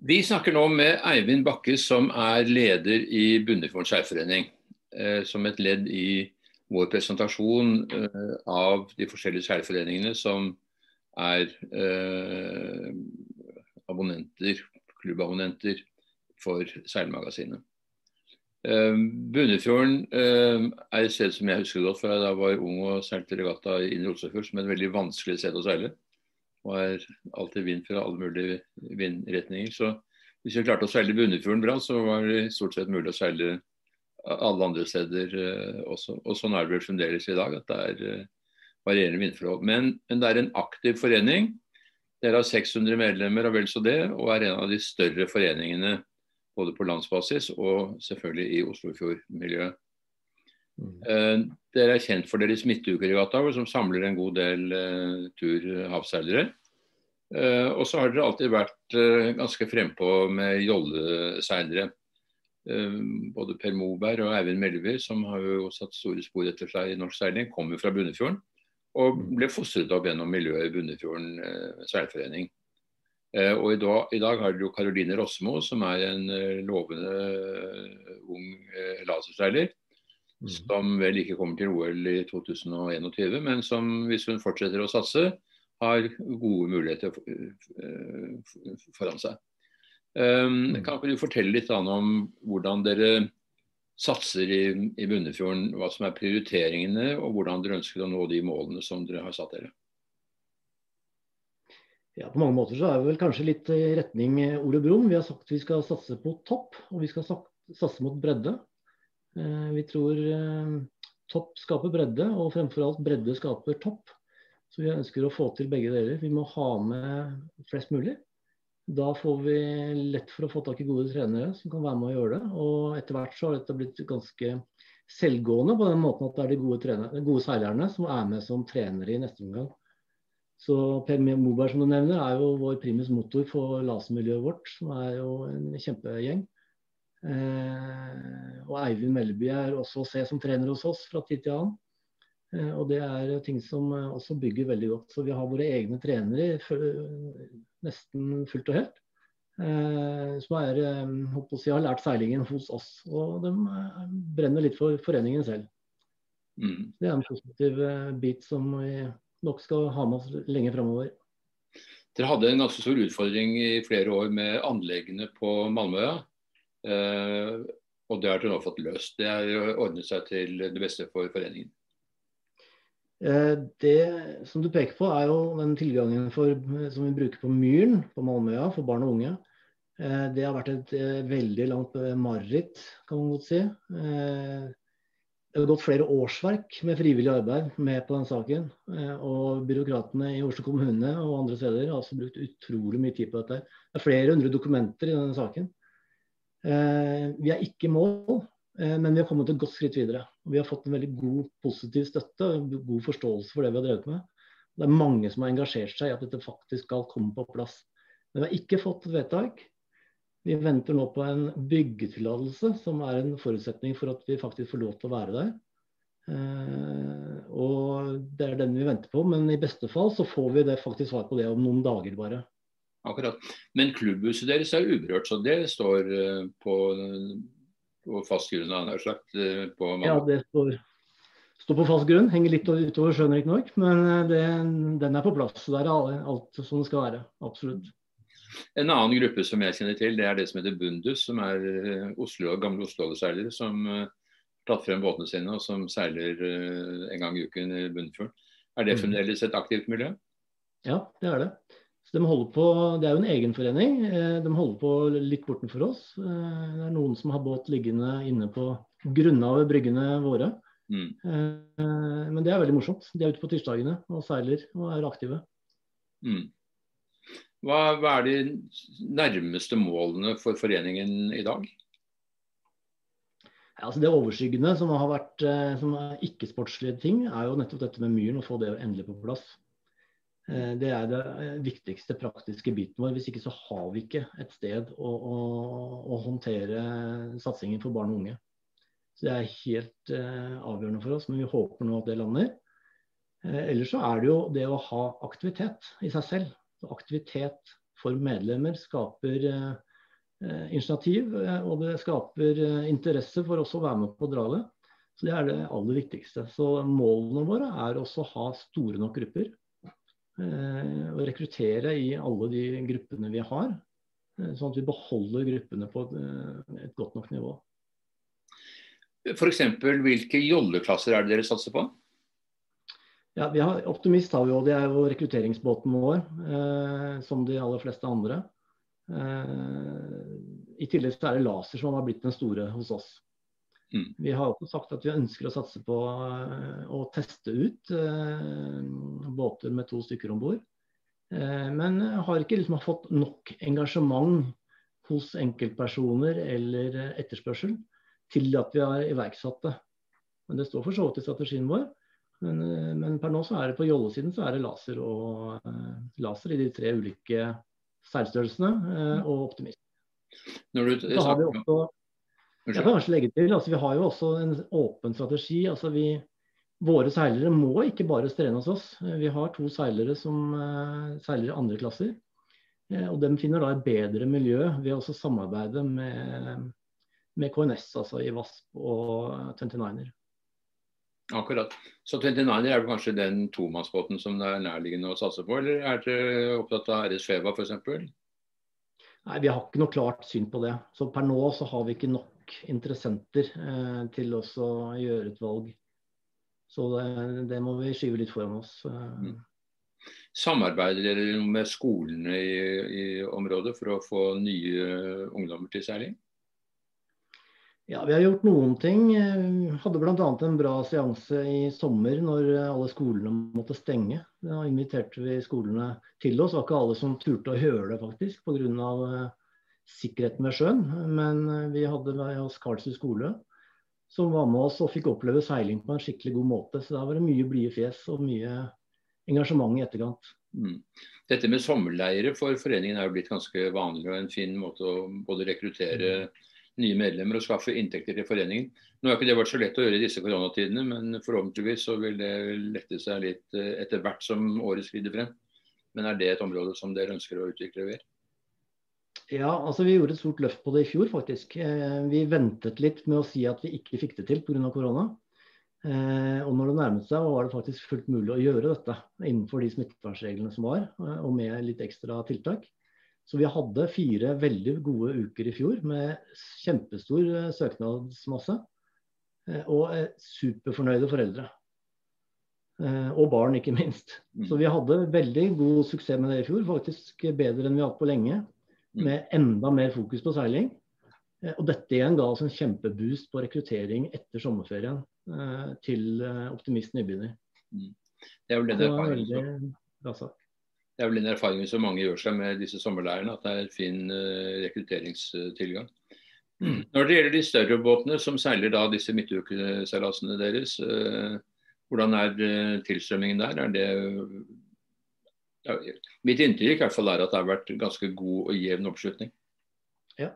Vi snakker nå med Eivind Bakke, som er leder i Bunnefjorden skjærforening. Eh, som et ledd i vår presentasjon eh, av de forskjellige skjærforeningene som er eh, abonnenter, klubbabonnenter for Seilmagasinet. Bunnefjorden er et sted som jeg husker godt fra da jeg var ung og seilte regatta i Indre Oslofjord, som er et veldig vanskelig sted å seile og er alltid vind fra alle mulige vindretninger. Så hvis vi klarte å seile Bunnefjorden bra, så var det stort sett mulig å seile alle andre steder uh, også. Og sånn er det vel fremdeles i dag, at det er uh, varierende vindforhold. Men, men, det er en aktiv forening. Dere har 600 medlemmer og vel så det, og er en av de større foreningene både på landsbasis og selvfølgelig i Oslofjordmiljøet. Mm. Dere er kjent for deres midtukeregatta, som samler en god del uh, tur-havseilere. Uh, og så har dere alltid vært uh, ganske frempå med jolleseilere. både Per Moberg og Eivind Melby, som har jo satt store spor etter seg i norsk seiling, kommer fra Bunnefjorden. Og ble fostret opp gjennom miljøet i Bunnefjorden seilforening. og i dag, i dag, har jo Karoline Rossemo, som er en lovende ung laserseiler Mm. som vel ikke kommer til OL i 2021, men som hvis hun fortsetter å satse, har gode muligheter eh, foran seg. Um, kan ikke du fortelle litt om hvordan dere satser i, i Bunnefjorden, hva som er prioriteringene, og hvordan dere ønsker å nå de målene som dere har satt dere? Ja, På mange måter så er vi vel kanskje litt i retning Ole Brumm. Vi har sagt vi skal satse på topp, og vi skal satse mot bredde. Eh, vi tror eh, topp skaper bredde, og fremfor alt bredde skaper topp. Så vi ønsker å få til begge deler. Vi må ha med flest mulig. Da får vi lett for å få tak i gode trenere som kan være med å gjøre det. Og etter hvert så har dette blitt ganske selvgående på den måten at det er de gode, trenere, gode seilerne som er med som trenere i neste omgang. Så Per Moberg som du nevner, er jo vår primus motor for lasermiljøet vårt, som er jo en kjempegjeng. Eh, og Eivind Melleby er også å se som trener hos oss fra tid til annen. Eh, og det er ting som eh, også bygger veldig godt. Så vi har våre egne trenere nesten fullt og helt. Som er, si, har lært seilingen hos oss. Og de brenner litt for foreningen selv. Mm. Det er en positiv bit som vi nok skal ha med oss lenge framover. Dere hadde en ganske stor utfordring i flere år med anleggene på Malmøya. Uh, og det har dere nå fått løst. Det har ordnet seg til det beste for foreningen. Eh, det som du peker på, er jo den tilgangen for, som vi bruker på Myren på Malmøya for barn og unge. Eh, det har vært et veldig langt mareritt, kan man godt si. Det har gått flere årsverk med frivillig arbeid med på den saken. Og byråkratene i Oslo kommune og andre steder har også brukt utrolig mye tid på dette. Det er flere hundre dokumenter i denne saken. Eh, vi er ikke i mål, eh, men vi har kommet et godt skritt videre. Vi har fått en veldig god positiv støtte og god forståelse for det vi har drevet med. Det er mange som har engasjert seg i at dette faktisk skal komme på plass. Men vi har ikke fått et vedtak. Vi venter nå på en byggetillatelse, som er en forutsetning for at vi faktisk får lov til å være der. Eh, og Det er den vi venter på, men i beste fall så får vi det faktisk svar på det om noen dager bare. Akkurat. Men klubbhuset deres er uberørt, så det står eh, på, på fast grunn? Nær sagt, eh, på ja, det står, står, på fast grunn. Henger litt utover sjøen riktignok, men eh, det, den er på plass. Så det er alt som det skal være. Absolutt. En annen gruppe som jeg kjenner til, det er det som heter Bundus, som er Oslo, gamle Oslo-seilere som har tatt frem båtene sine og som seiler en gang i uken i Bunnfjorden. Er det mm. fremdeles et aktivt miljø? Ja, det er det. Så de holder på, Det er jo en egen forening. Eh, de holder på litt bortenfor oss. Eh, det er noen som har båt liggende inne på grunna ved bryggene våre. Mm. Eh, men det er veldig morsomt. De er ute på tirsdagene og seiler og er aktive. Mm. Hva, hva, er de nærmeste målene for foreningen i dag? Ja, altså det overskyggende som har vært som ikke-sportslige ting, er jo nettopp dette med myren, å få det endelig på plass. Eh, det er det eh, viktigste praktiske biten vår. Hvis ikke så har vi ikke et sted å, å, å håndtere satsingen for barn og unge. Så Det er helt uh, avgjørende for oss, men vi håper nå at det lander. Uh, ellers så er det jo det å ha aktivitet i seg selv. Så aktivitet for medlemmer skaper uh, initiativ, og det skaper interesse for oss å være med på å dra det. Så Det er det aller viktigste. Så Målene våre er også å ha store nok grupper. Eh, og rekruttere i alle de gruppene vi har. Eh, sånn at vi beholder gruppene på et, eh, et godt nok nivå. F.eks. hvilke jolleklasser er det dere satser på? Ja, vi har, Optimist har vi jo, det er jo rekrutteringsbåten vår, eh, som de aller fleste andre. Eh, I tillegg så er det laser som har blitt den store hos oss. Mm. Vi har også sagt at vi ønsker å satse på eh, å teste ut eh, båter med to stykker om bord. Eh, men har ikke liksom fått nok engasjement hos enkeltpersoner eller etterspørsel til at vi har iverksatt det. Men Det står for så vidt i strategien vår. Men, men, per nå så er det på jollesiden så er det laser og laser i de tre ulike seilstørrelsene og optimist. Når du, så har vi også jeg kan kanskje legge til, altså Vi har jo også en åpen strategi. altså vi, Våre seilere må ikke bare strene hos oss. Vi har to seilere som uh, seiler i andre klasser. Uh, og De finner da et bedre miljø ved å samarbeide med, med, KNS, altså i VASP og 29er. Akkurat. Så 29er er kanskje den tomannsbåten som det er nærliggende å satse på, eller er dere opptatt av RS Feva f.eks.? Nei, Vi har ikke noe klart syn på det. Så Per nå så har vi ikke nok interessenter eh, til å gjøre et valg. Så det, det, må vi skyve litt foran oss. Eh. Mm. Samarbeider dere med skolene i, i, området for å få nye ungdommer til seiling? Ja, vi har gjort noen ting. Vi Hadde bl.a. en bra seanse i sommer når alle skolene måtte stenge. Da inviterte vi skolene til oss. Det var ikke alle som turte å høre det, faktisk, pga sikkerheten ved sjøen. Men eh, vi hadde med oss Karlsrud skole, som var med oss og fikk oppleve seiling på en skikkelig god måte. Så da var det mye blide fjes og mye engasjement i etterkant. Mm. Dette med sommerleire for foreningen er jo blitt ganske vanlig og en fin måte å både rekruttere nye medlemmer og skaffe inntekter til foreningen. Nå har ikke det vært så lett å gjøre i disse koronatidene, men forhåpentligvis så vil det lette seg litt eh, etter hvert som året skrider frem. Men er det et område som dere ønsker å utvikle mer? Ja, altså vi gjorde et stort løft på det i fjor, faktisk. Eh, vi ventet litt med å si at vi ikke fikk det til pga. korona. Eh, og når det nærmet seg, var det faktisk fullt mulig å gjøre dette innenfor de smittevernreglene som var, eh, og med litt ekstra tiltak. Så vi hadde fire veldig gode uker i fjor med kjempestor søknadsmasse. Og superfornøyde foreldre. Og barn, ikke minst. Mm. Så vi hadde veldig god suksess med det i fjor. Faktisk bedre enn vi har hatt på lenge. Mm. med enda mer fokus på seiling. Eh, og dette igjen ga oss en kjempeboost på rekruttering etter sommerferien eh, til eh, Optimist nybegynner. Mm. Det er vel den erfaringen som, det er vel den erfaringen som mange gjør seg med disse sommerleirene, at det er fin rekrutteringstilgang. Mm. Når det gjelder de større båtene som seiler da disse midtukeseilasene deres, hvordan er tilstrømmingen der? Er det mitt inntrykk i hvert fall er at det har vært ganske god og jevn oppslutning. Ja,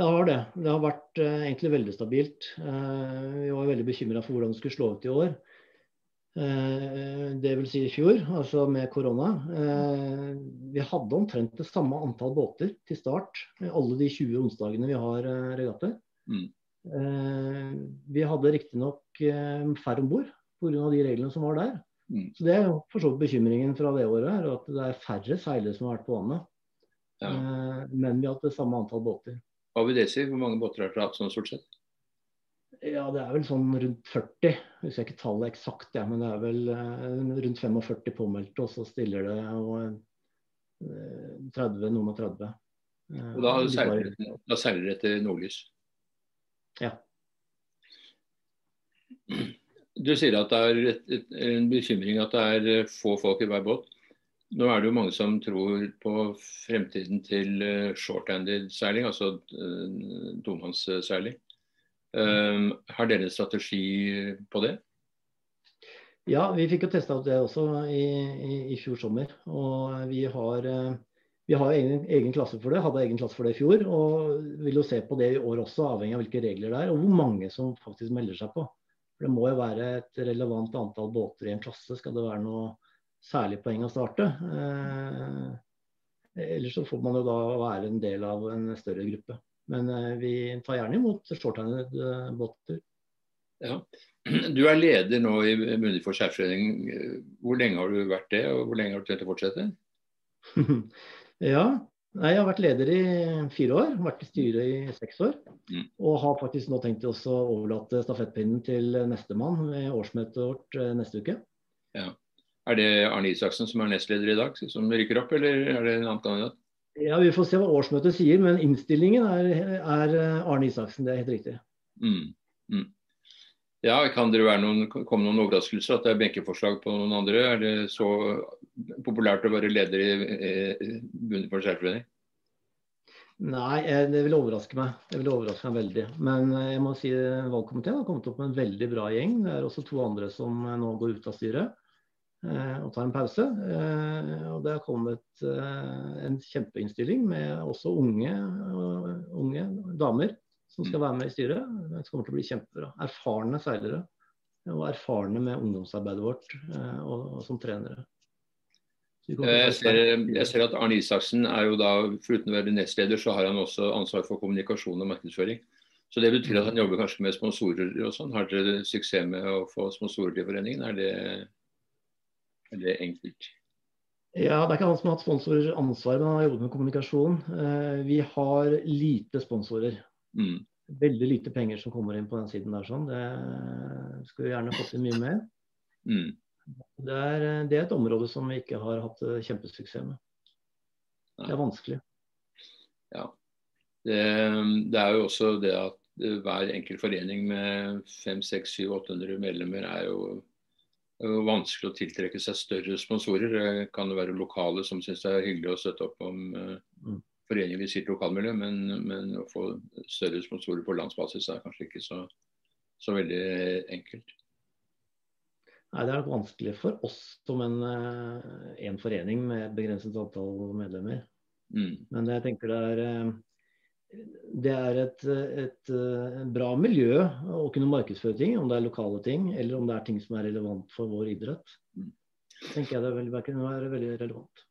det har det. Det har vært uh, egentlig veldig stabilt. Uh, vi var veldig bekymra for hvordan det skulle slå ut i år. Uh, det vil si i fjor, altså med korona. vi hadde omtrent det samme antall båter til start alle de 20 onsdagene vi har regatter. Mm. vi hadde riktignok færre om bord pga. de reglene som var der. Mm. Så Det er jo for så vidt bekymringen fra det året, her, at det er færre seilere som har vært på vannet. Ja. Eh, men vi har hatt det samme antall båter. Hva vil det si? Hvor mange båter har dere hatt sånn stort sett? Ja, det er vel sånn rundt 40. Jeg husker ikke tallet eksakt, ja, men det er vel eh, rundt 45 påmeldte, og så stiller det og, eh, 30, noen og 30. Eh, og da seiler dere etter nordlys? Ja. Du sier at det er et, et, en bekymring at det er eh, få folk i hver båt. Nå er det jo mange som tror på fremtiden til uh, short-handed seiling, altså uh, tomannsseiling. Um, har dere en strategi på det? Ja, vi fikk jo testa ut det også i, i, i, fjor sommer. Og vi har, vi har egen, egen, klasse for det, hadde egen klasse for det i fjor. Og vil jo se på det i år også, avhengig av hvilke regler det er, og hvor mange som faktisk melder seg på. For Det må jo være et relevant antall båter i en klasse skal det være noe særlig poeng å starte. Eh, Ellers så får man jo da være en del av en større gruppe. Men vi tar gjerne imot shorthandede båter. Ja. Du er leder nå i Munnefjord skjærforening. Hvor lenge har du vært det, og hvor lenge har du tenkt å fortsette? ja, jeg har vært leder i fire år, vært i styret i seks år. Mm. Og har faktisk nå tenkt å overlate stafettpinnen til nestemann ved årsmøtet vårt eh, neste uke. Ja. Er det Arne Isaksen som er nestleder i dag, som rykker opp, eller er det en annen kandidat? Ja, Vi får se hva årsmøtet sier, men innstillingen er, er Arne Isaksen. Det er helt riktig. Mm. Mm. Ja, Kan det noen, komme noen overraskelser at det er benkeforslag på noen andre? Er det så populært å være leder i, for skjærforening? Nei, eh, det vil overraske meg. Det vil overraske meg veldig. Men eh, jeg må si valgkomiteen har kommet opp med en veldig bra gjeng. Det er også to andre som eh, nå går ut av styret og tar en pause. Og det har kommet en kjempeinnstilling med også unge, unge damer som skal være med i styret. Det kommer til å bli kjempebra. Erfarne seilere og erfarne med ungdomsarbeidet vårt eh, og, og som trenere. Jeg ser, jeg ser, at Arne Isaksen er jo da, foruten å være nestleder, så har han også ansvar for kommunikasjon og markedsføring. Så det betyr at han jobber kanskje med sponsorer og sånn. Har dere suksess med å få sponsorer til foreningen? Er det, er det enkelt? Ja, Det er ikke han som har hatt sponsoransvar, men han har jobbet med kommunikasjon. Eh, vi har lite sponsorer. Mm. Veldig lite penger som kommer inn på den siden der. sånn. Det skulle vi gjerne fått inn mye mer. Mm. Det, er, det, er, et område som vi ikke har hatt eh, kjempesuksess med. Det er vanskelig. Ja. Det, det, er jo også det at hver enkelt forening med 500-800 medlemmer er jo, er jo, vanskelig å tiltrekke seg større sponsorer. Det kan jo være lokale som syns det er hyggelig å støtte opp om eh, foreninger i sitt lokalmiljø, men, men, å få større sponsorer på landsbasis er kanskje ikke så, så veldig enkelt. Nei, Det er nok vanskelig for oss som en, eh, en forening med et begrenset antall medlemmer. Mm. Men jeg tenker det er, eh, det er et, et, eh, bra miljø å kunne markedsføre ting, om det er lokale ting eller om det er ting som er relevant for vår idrett. Mm. tenker jeg det vil være veldig relevant.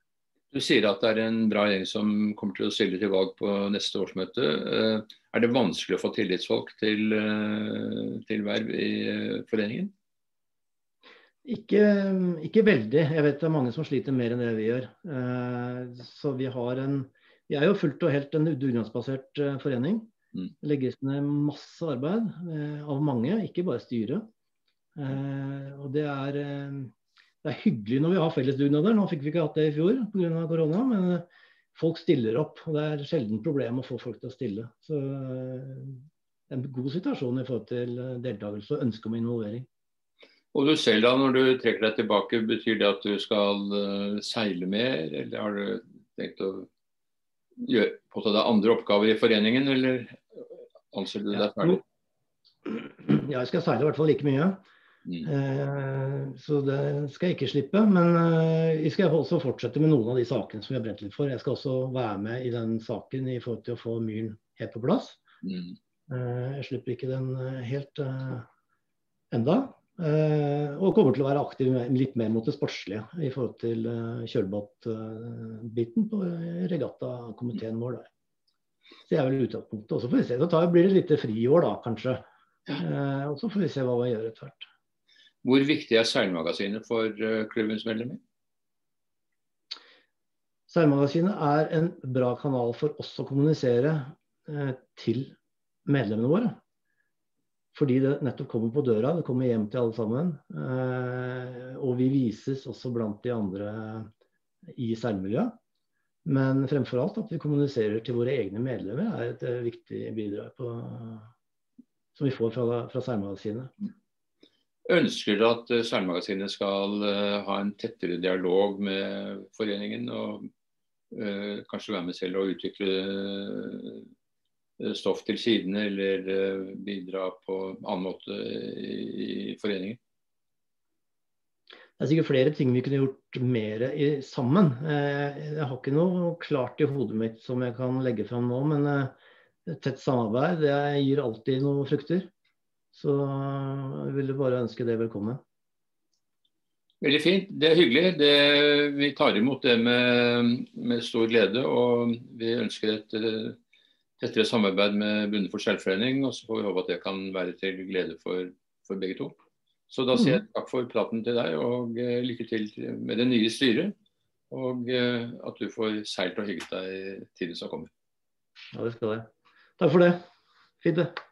Du sier at det er en bra gjeng som kommer til å stille til valg på neste årsmøte. Eh, er det vanskelig å få tillitsfolk til, eh, til verv i eh, foreningen? Ikke, ikke, veldig. Jeg vet det er mange som sliter mer enn det vi gjør. Så vi har en Vi er jo fullt og helt en dugnadsbasert forening. Mm. Det legges ned masse arbeid av mange, ikke bare styret. Og det er det er hyggelig når vi har fellesdugnader. Nå fikk vi ikke hatt det i fjor pga. korona. Men eh, folk stiller opp. og Det er sjelden problem å få folk til å stille. Så eh, det er en god situasjon i forhold til eh, deltakelse og ønske om involvering. Og du selv da, når du trekker deg tilbake, betyr det at du skal seile mer, eller har du tenkt å gjøre på deg andre oppgaver i foreningen, eller anser du deg ferdig? Ja, jeg skal seile i hvert fall like mye. Mm. Eh, så det skal jeg ikke slippe. Men jeg vi skal også fortsette med noen av de sakene som vi har brent litt for. Jeg skal også være med i den saken i forhold til å få myren helt på plass. Mm. Eh, jeg slipper ikke den helt enda. og kommer til å være aktiv litt mer mot det sportslige i forhold til kjølbåtbiten på regattakomiteen vår. Så jeg er vel utgangspunktet. Og så får vi se. Da blir det litt friår da, kanskje. og så får vi se hva vi gjør etter hvert. Hvor viktig er seilmagasinet for uh, klubbens medlemmer? Seilmagasinet er en bra kanal for oss å kommunisere uh, til medlemmene våre. Fordi det nettopp kommer på døra, det kommer hjem til alle sammen. Uh, og vi vises også blant de andre i seilmiljøet. Men fremfor alt at vi kommuniserer til våre egne medlemmer er et viktig bidrag på, som vi får fra, fra seilmagasinet ønsker at eh, Seilmagasinet skal eh, ha en tettere dialog med foreningen. Og uh, kanskje være med selv og utvikle stoff til sidene, eller bidra på annen måte i, foreningen. Det er sikkert flere ting vi kunne gjort mer i, sammen. Jeg har ikke noe klart i hodet mitt som jeg kan legge fram nå, men tett samarbeid det gir alltid noen frukter. Så jeg ville bare ønske det velkommen. Veldig fint. Det er hyggelig. Det, vi tar imot det med, med, stor glede. Og vi ønsker et tettere samarbeid med Bunnefort Selvforening. Og så får vi håpe at det kan være til glede for, for begge to. Så da sier jeg mm. takk for praten til deg, og uh, lykke til med det nye styret. Og uh, at du får seilt og hygget deg i tiden som kommer. Ja, det skal jeg. Takk for det. Fint, det.